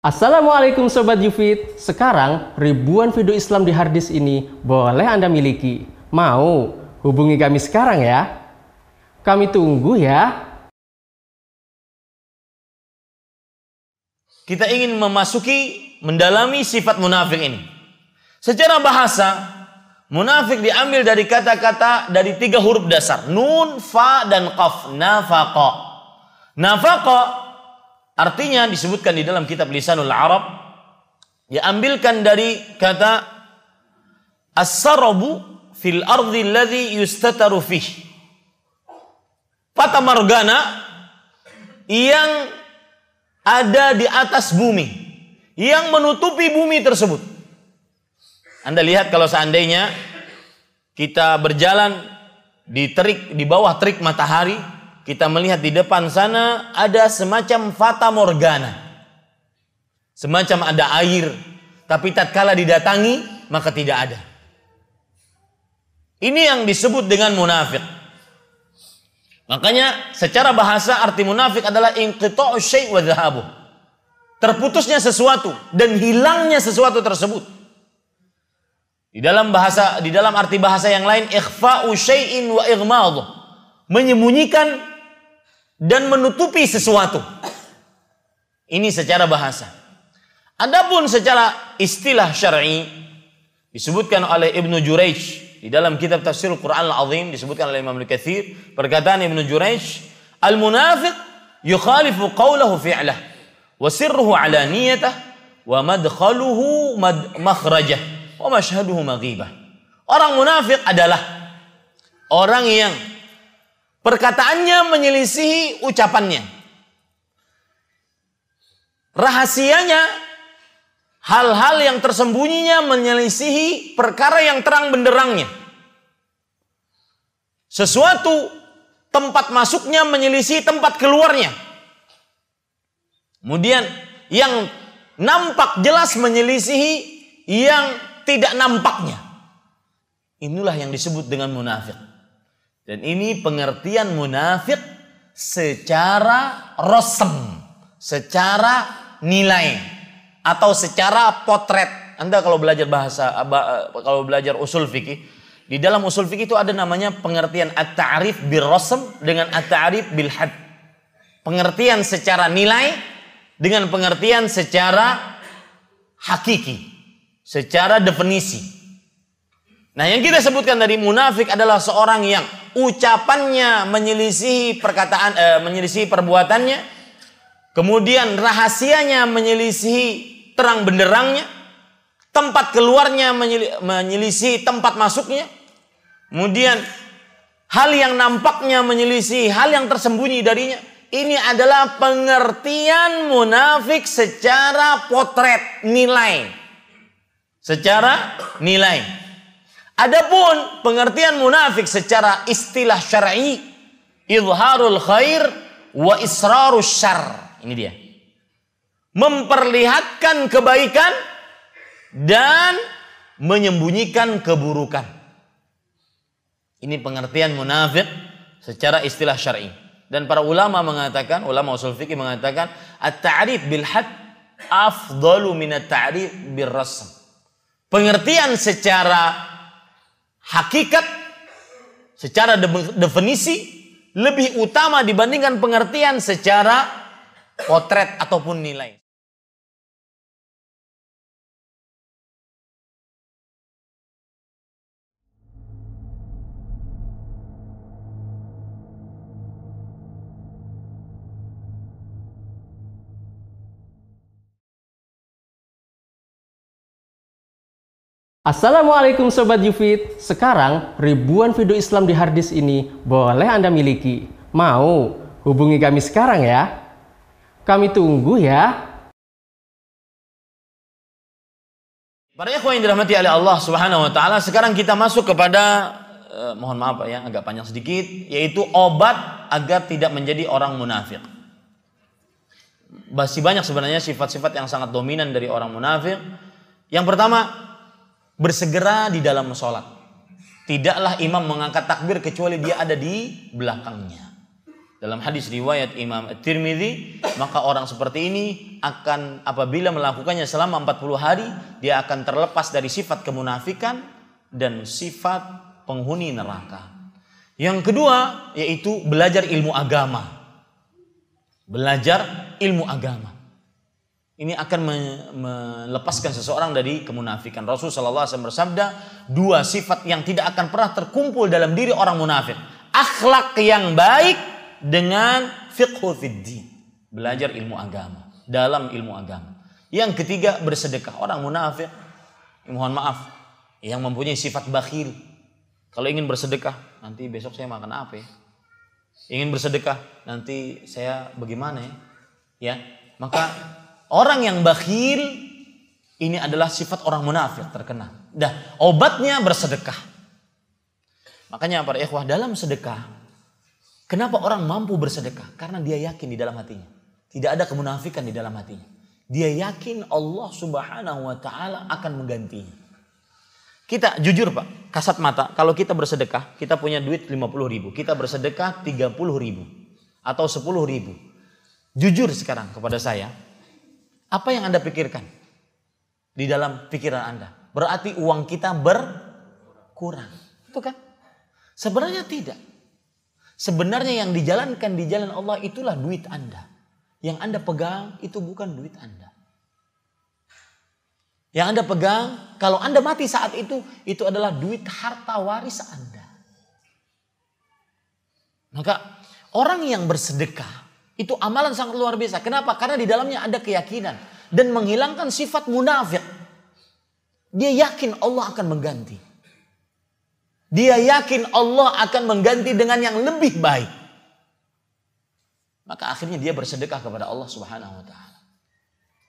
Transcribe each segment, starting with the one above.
Assalamualaikum Sobat Yufit. Sekarang ribuan video Islam di harddisk ini boleh Anda miliki. Mau? Hubungi kami sekarang ya? Kami tunggu ya. Kita ingin memasuki, mendalami sifat munafik ini. Secara bahasa Munafik diambil dari kata-kata dari tiga huruf dasar. Nun, Fa, dan Qaf. Nafaqa. Nafaqa Artinya disebutkan di dalam kitab Lisanul Arab diambilkan dari kata as-sarabu fil ardi alladhi yustataru fih. Fata margana yang ada di atas bumi yang menutupi bumi tersebut. Anda lihat kalau seandainya kita berjalan di terik di bawah terik matahari, kita melihat di depan sana ada semacam fata morgana. Semacam ada air, tapi tatkala didatangi maka tidak ada. Ini yang disebut dengan munafik. Makanya secara bahasa arti munafik adalah inqita'u syai' wa. Terputusnya sesuatu dan hilangnya sesuatu tersebut. Di dalam bahasa di dalam arti bahasa yang lain ikhfa'u syai'in wa. Menyembunyikan dan menutupi sesuatu. Ini secara bahasa. Adapun secara istilah syar'i disebutkan oleh Ibnu Jurayj di dalam kitab tafsir Al-Qur'an Al-Azim disebutkan oleh Imam Al-Katsir perkataan Ibnu Jurayj al-munafiq yukhalifu qawlahu fi'lah wa sirruhu alaniyatah wa madkhaluhu mad makhrajah wa mashhaduhu maghibah. Orang munafik adalah orang yang Perkataannya menyelisihi ucapannya. Rahasianya hal-hal yang tersembunyinya menyelisihi perkara yang terang benderangnya. Sesuatu tempat masuknya menyelisihi tempat keluarnya. Kemudian yang nampak jelas menyelisihi yang tidak nampaknya. Inilah yang disebut dengan munafik. Dan ini pengertian munafik secara rosem, secara nilai atau secara potret. Anda kalau belajar bahasa kalau belajar usul fikih, di dalam usul fikih itu ada namanya pengertian at-ta'rif bil rosem dengan at-ta'rif bil had. Pengertian secara nilai dengan pengertian secara hakiki, secara definisi. Nah, yang kita sebutkan dari munafik adalah seorang yang ucapannya menyelisihi perkataan eh, menyelisihi perbuatannya kemudian rahasianya menyelisihi terang benderangnya tempat keluarnya menyelisihi tempat masuknya kemudian hal yang nampaknya menyelisihi hal yang tersembunyi darinya. Ini adalah pengertian munafik secara potret nilai. Secara nilai Adapun pengertian munafik secara istilah syar'i izharul khair wa israrus syar. Ini dia. Memperlihatkan kebaikan dan menyembunyikan keburukan. Ini pengertian munafik secara istilah syar'i. Dan para ulama mengatakan, ulama usul fikih mengatakan, at-ta'rif bil had afdalu min at-ta'rif bil rasm. Pengertian secara hakikat secara definisi lebih utama dibandingkan pengertian secara potret ataupun nilai. Assalamualaikum Sobat Yufit Sekarang ribuan video Islam di harddisk ini boleh Anda miliki Mau? Hubungi kami sekarang ya Kami tunggu ya Para ikhwan yang dirahmati oleh Allah Subhanahu wa taala, sekarang kita masuk kepada eh, mohon maaf ya, agak panjang sedikit, yaitu obat agar tidak menjadi orang munafik. Masih banyak sebenarnya sifat-sifat yang sangat dominan dari orang munafik. Yang pertama, bersegera di dalam sholat. Tidaklah imam mengangkat takbir kecuali dia ada di belakangnya. Dalam hadis riwayat Imam At-Tirmidzi, maka orang seperti ini akan apabila melakukannya selama 40 hari, dia akan terlepas dari sifat kemunafikan dan sifat penghuni neraka. Yang kedua yaitu belajar ilmu agama. Belajar ilmu agama. Ini akan melepaskan seseorang dari kemunafikan. Rasulullah SAW bersabda, dua sifat yang tidak akan pernah terkumpul dalam diri orang munafik. Akhlak yang baik dengan fiqhu fiddin. Belajar ilmu agama. Dalam ilmu agama. Yang ketiga bersedekah. Orang munafik, mohon maaf, yang mempunyai sifat bakhil. Kalau ingin bersedekah, nanti besok saya makan apa ya? Ingin bersedekah, nanti saya bagaimana ya? Ya, maka Orang yang bakhil ini adalah sifat orang munafik terkena. Dah, obatnya bersedekah. Makanya para ikhwah dalam sedekah, kenapa orang mampu bersedekah? Karena dia yakin di dalam hatinya. Tidak ada kemunafikan di dalam hatinya. Dia yakin Allah subhanahu wa ta'ala akan menggantinya. Kita jujur pak, kasat mata, kalau kita bersedekah, kita punya duit 50 ribu. Kita bersedekah 30 ribu. Atau 10 ribu. Jujur sekarang kepada saya, apa yang Anda pikirkan? Di dalam pikiran Anda. Berarti uang kita berkurang. Itu kan? Sebenarnya tidak. Sebenarnya yang dijalankan di jalan Allah itulah duit Anda. Yang Anda pegang itu bukan duit Anda. Yang Anda pegang, kalau Anda mati saat itu, itu adalah duit harta waris Anda. Maka orang yang bersedekah itu amalan sangat luar biasa. Kenapa? Karena di dalamnya ada keyakinan dan menghilangkan sifat munafik. Dia yakin Allah akan mengganti. Dia yakin Allah akan mengganti dengan yang lebih baik. Maka akhirnya dia bersedekah kepada Allah Subhanahu wa taala.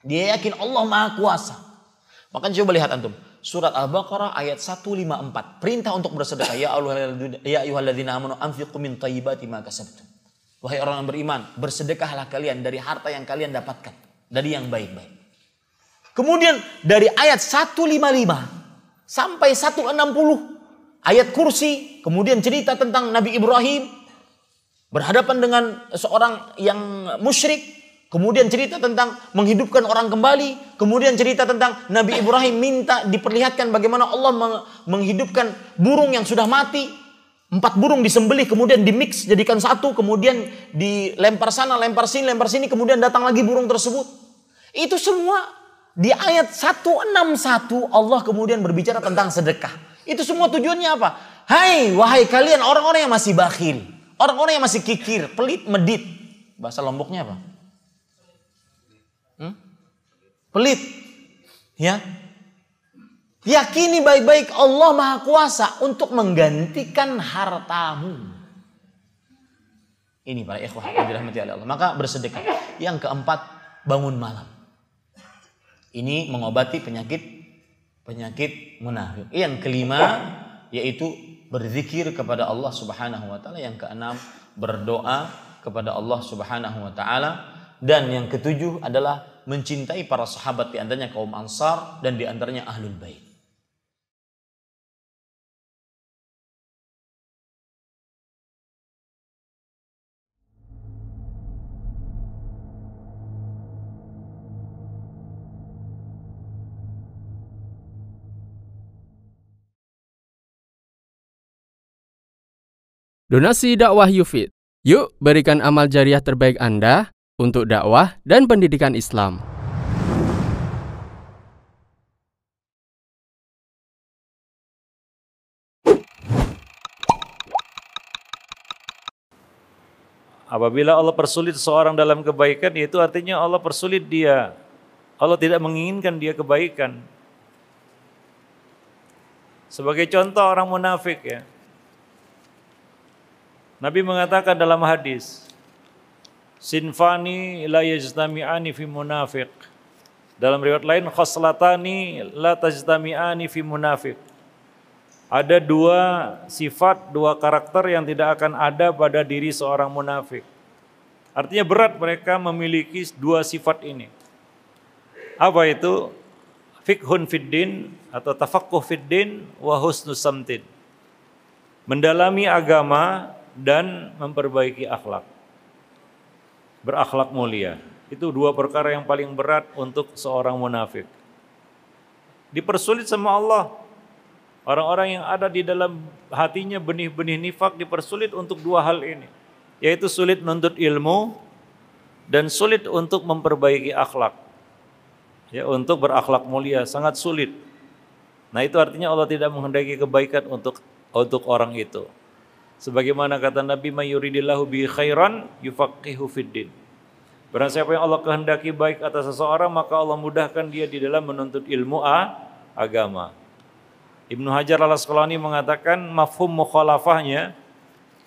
Dia yakin Allah Maha Kuasa. Maka coba lihat antum, surat Al-Baqarah ayat 154. Perintah untuk bersedekah. Ya ayyuhalladzina amanu anfiqu min thayyibati ma kasabtum. Wahai orang yang beriman, bersedekahlah kalian dari harta yang kalian dapatkan. Dari yang baik-baik. Kemudian dari ayat 155 sampai 160 ayat kursi. Kemudian cerita tentang Nabi Ibrahim berhadapan dengan seorang yang musyrik. Kemudian cerita tentang menghidupkan orang kembali. Kemudian cerita tentang Nabi Ibrahim minta diperlihatkan bagaimana Allah menghidupkan burung yang sudah mati. Empat burung disembelih kemudian dimix jadikan satu kemudian dilempar sana lempar sini lempar sini kemudian datang lagi burung tersebut. Itu semua di ayat 161 Allah kemudian berbicara tentang sedekah. Itu semua tujuannya apa? Hai wahai kalian orang-orang yang masih bakhil, orang-orang yang masih kikir, pelit, medit. Bahasa Lomboknya apa? Hmm? Pelit. Ya, Yakini baik-baik Allah Maha Kuasa untuk menggantikan hartamu. Ini para ikhwah yang dirahmati oleh Allah. Maka bersedekah. Yang keempat, bangun malam. Ini mengobati penyakit penyakit munafik. Yang kelima yaitu berzikir kepada Allah Subhanahu wa taala. Yang keenam, berdoa kepada Allah Subhanahu wa taala dan yang ketujuh adalah mencintai para sahabat di antaranya kaum Ansar dan di antaranya Ahlul Bait. Donasi dakwah Yufid. Yuk berikan amal jariah terbaik Anda untuk dakwah dan pendidikan Islam. Apabila Allah persulit seseorang dalam kebaikan, itu artinya Allah persulit dia. Allah tidak menginginkan dia kebaikan. Sebagai contoh orang munafik ya. Nabi mengatakan dalam hadis, Sinfani la yajtami'ani fi munafiq. Dalam riwayat lain, khoslatani la tajtami'ani fi munafiq. Ada dua sifat, dua karakter yang tidak akan ada pada diri seorang munafik. Artinya berat mereka memiliki dua sifat ini. Apa itu? Fikhun fiddin atau tafakkuh fiddin wa husnus samtin. Mendalami agama dan memperbaiki akhlak. berakhlak mulia. Itu dua perkara yang paling berat untuk seorang munafik. Dipersulit sama Allah. Orang-orang yang ada di dalam hatinya benih-benih nifak dipersulit untuk dua hal ini. Yaitu sulit menuntut ilmu dan sulit untuk memperbaiki akhlak. Ya, untuk berakhlak mulia sangat sulit. Nah, itu artinya Allah tidak menghendaki kebaikan untuk untuk orang itu. Sebagaimana kata Nabi mayuridillahu bi khairan yufaqihu fiddin. Barang siapa yang Allah kehendaki baik atas seseorang maka Allah mudahkan dia di dalam menuntut ilmu a, agama. Ibnu Hajar al Asqalani mengatakan mafhum mukhalafahnya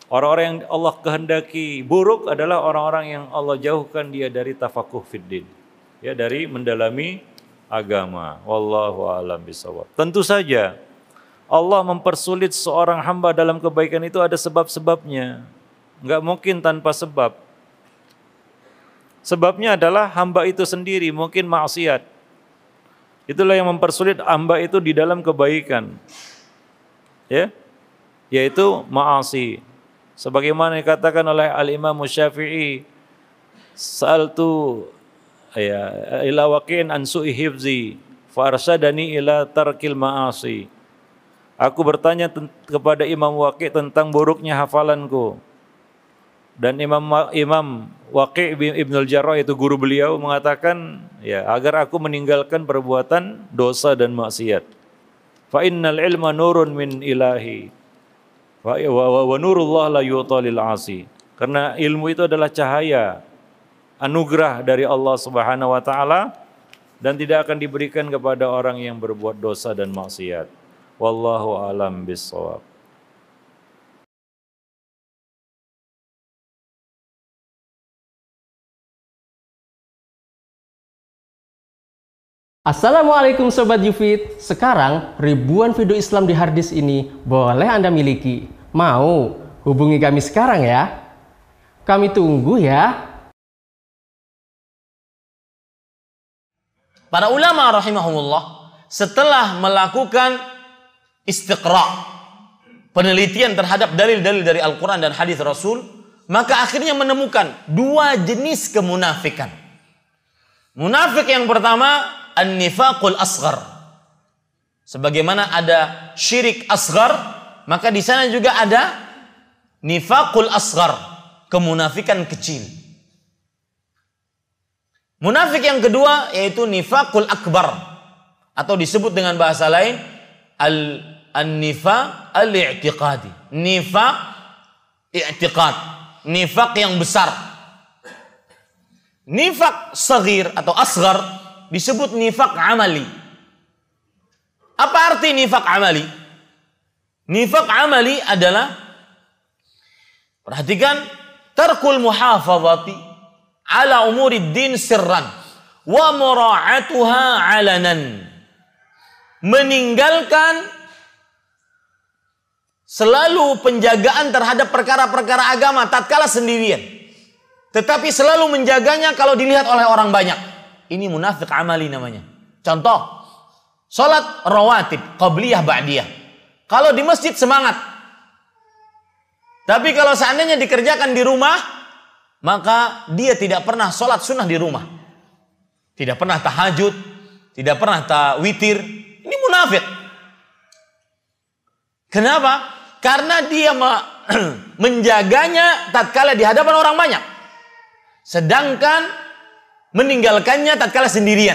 orang-orang yang Allah kehendaki buruk adalah orang-orang yang Allah jauhkan dia dari tafakuh fiddin. Ya dari mendalami agama. Wallahu a'lam bishawab. Tentu saja Allah mempersulit seorang hamba dalam kebaikan itu ada sebab-sebabnya. Enggak mungkin tanpa sebab. Sebabnya adalah hamba itu sendiri mungkin maksiat. Itulah yang mempersulit hamba itu di dalam kebaikan. Ya. Yaitu maasi. Sebagaimana dikatakan oleh Al-Imam Syafi'i, "Sa'altu ya ila waqin an su'i hifzi farsadani ila tarkil ma'asi." Aku bertanya kepada Imam Waqi tentang buruknya hafalanku. Dan Imam Imam Waqi Ibn al-Jarrah itu guru beliau mengatakan ya agar aku meninggalkan perbuatan dosa dan maksiat. Fa innal ilma nurun min ilahi. Wa, wa, wa nurullah la yutalil asi. Karena ilmu itu adalah cahaya anugerah dari Allah Subhanahu wa taala dan tidak akan diberikan kepada orang yang berbuat dosa dan maksiat. Wallahu alam bisawab. Assalamualaikum Sobat Yufit Sekarang ribuan video Islam di harddisk ini boleh Anda miliki Mau? Hubungi kami sekarang ya Kami tunggu ya Para ulama rahimahumullah setelah melakukan istiqra penelitian terhadap dalil-dalil dari Al-Quran dan hadis Rasul maka akhirnya menemukan dua jenis kemunafikan munafik yang pertama an-nifaqul asghar. Sebagaimana ada syirik asghar, maka di sana juga ada nifaqul asghar, kemunafikan kecil. Munafik yang kedua yaitu nifaqul akbar atau disebut dengan bahasa lain al an-nifaq al-i'tiqadi. Nifaq i'tiqad, nifaq yang besar. Nifaq sagir atau asghar disebut nifak amali. Apa arti nifak amali? Nifak amali adalah perhatikan tarkul muhafazati ala umuri din sirran wa mura'atuha alanan. Meninggalkan selalu penjagaan terhadap perkara-perkara agama tatkala sendirian. Tetapi selalu menjaganya kalau dilihat oleh orang banyak. Ini munafik amali namanya. Contoh, salat rawatib, qabliyah, ba'diyah. Kalau di masjid semangat. Tapi kalau seandainya dikerjakan di rumah, maka dia tidak pernah sholat sunnah di rumah. Tidak pernah tahajud, tidak pernah tawitir. Ini munafik. Kenapa? Karena dia menjaganya tatkala di hadapan orang banyak. Sedangkan meninggalkannya tatkala sendirian.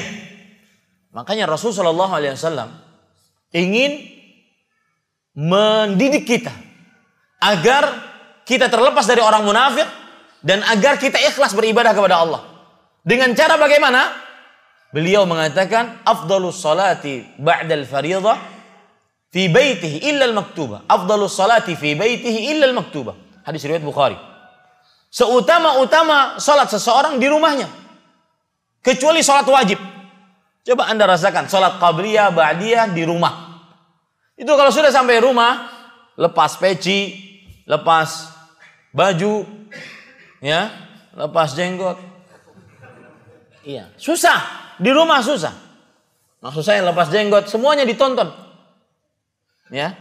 Makanya Rasulullah SAW ingin mendidik kita agar kita terlepas dari orang munafik dan agar kita ikhlas beribadah kepada Allah. Dengan cara bagaimana? Beliau mengatakan afdalus salati ba'dal fariḍah fi baitihi illa al-maktubah. Afdalus salati fi baitihi illa al-maktubah. Hadis riwayat Bukhari. Seutama-utama salat seseorang di rumahnya Kecuali sholat wajib. Coba anda rasakan sholat qabliyah, ba'diyah di rumah. Itu kalau sudah sampai rumah, lepas peci, lepas baju, ya, lepas jenggot. Iya, susah. Di rumah susah. Maksud saya lepas jenggot, semuanya ditonton. Ya.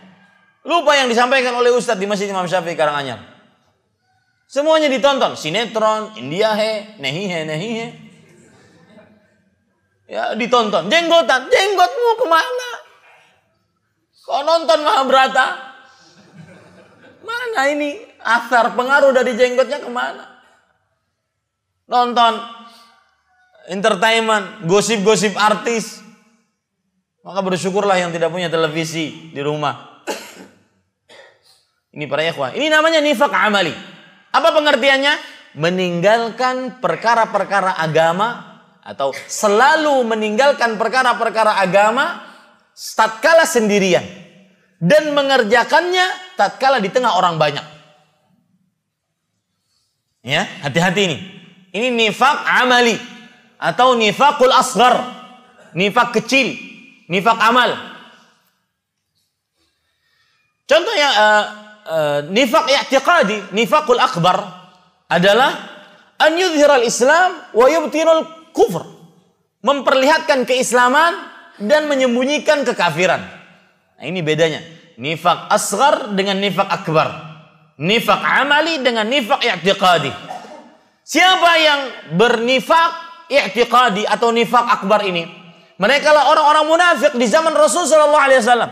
Lupa yang disampaikan oleh Ustadz di Masjid Imam Syafi'i Karanganyar. Semuanya ditonton, sinetron, India he, nehi he, nehi he. Ya, ditonton. Jenggotan, jenggotmu ke mana? Kau nonton Mahabharata? Mana ini asar pengaruh dari jenggotnya ke mana? Nonton entertainment, gosip-gosip artis. Maka bersyukurlah yang tidak punya televisi di rumah. Ini para ikhwan. Ini namanya nifak amali. Apa pengertiannya? Meninggalkan perkara-perkara agama atau selalu meninggalkan perkara-perkara agama tatkala sendirian dan mengerjakannya tatkala di tengah orang banyak. Ya, hati-hati ini. Ini nifak amali atau nifakul asgar, nifak kecil, nifak amal. Contohnya uh, uh, nifak i'tiqadi, nifakul akbar adalah an yudhhiral Islam wa yubtinul kufur. Memperlihatkan keislaman dan menyembunyikan kekafiran. Nah, ini bedanya. Nifak asgar dengan nifak akbar. Nifak amali dengan nifak i'tiqadi. Siapa yang bernifak i'tiqadi atau nifak akbar ini? Mereka lah orang-orang munafik di zaman Rasul sallallahu alaihi wasallam.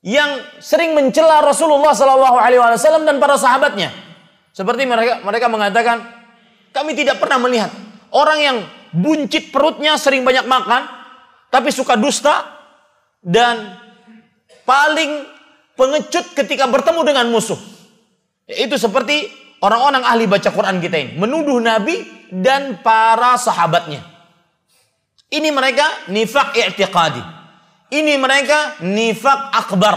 Yang sering mencela Rasulullah sallallahu alaihi wasallam dan para sahabatnya. Seperti mereka mereka mengatakan, kami tidak pernah melihat orang yang buncit perutnya sering banyak makan, tapi suka dusta dan paling pengecut ketika bertemu dengan musuh. Itu seperti orang-orang ahli baca Quran kita ini. Menuduh Nabi dan para sahabatnya. Ini mereka nifak i'tiqadi. Ini mereka nifak akbar.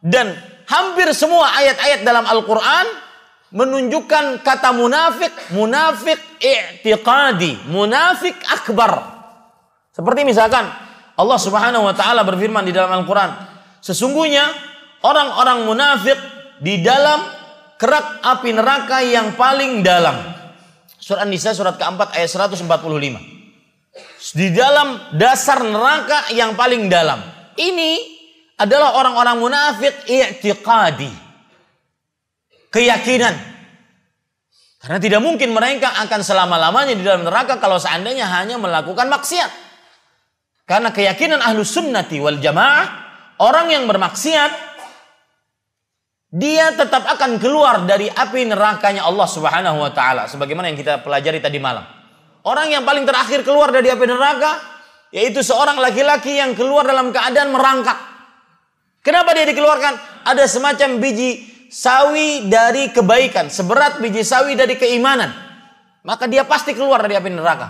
Dan hampir semua ayat-ayat dalam Al-Quran menunjukkan kata munafik, munafik i'tiqadi, munafik akbar. Seperti misalkan Allah Subhanahu wa taala berfirman di dalam Al-Qur'an, sesungguhnya orang-orang munafik di dalam kerak api neraka yang paling dalam. Surat An-Nisa surat keempat ayat 145. Di dalam dasar neraka yang paling dalam. Ini adalah orang-orang munafik i'tiqadi. Keyakinan. Karena tidak mungkin mereka akan selama-lamanya di dalam neraka kalau seandainya hanya melakukan maksiat. Karena keyakinan ahlu sunnati wal jamaah, orang yang bermaksiat, dia tetap akan keluar dari api nerakanya Allah subhanahu wa ta'ala. Sebagaimana yang kita pelajari tadi malam. Orang yang paling terakhir keluar dari api neraka, yaitu seorang laki-laki yang keluar dalam keadaan merangkak. Kenapa dia dikeluarkan? Ada semacam biji sawi dari kebaikan, seberat biji sawi dari keimanan. Maka dia pasti keluar dari api neraka.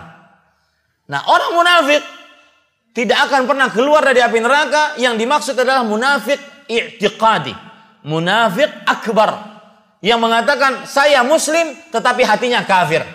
Nah orang munafik tidak akan pernah keluar dari api neraka yang dimaksud adalah munafik i'tiqadi munafik akbar yang mengatakan saya muslim tetapi hatinya kafir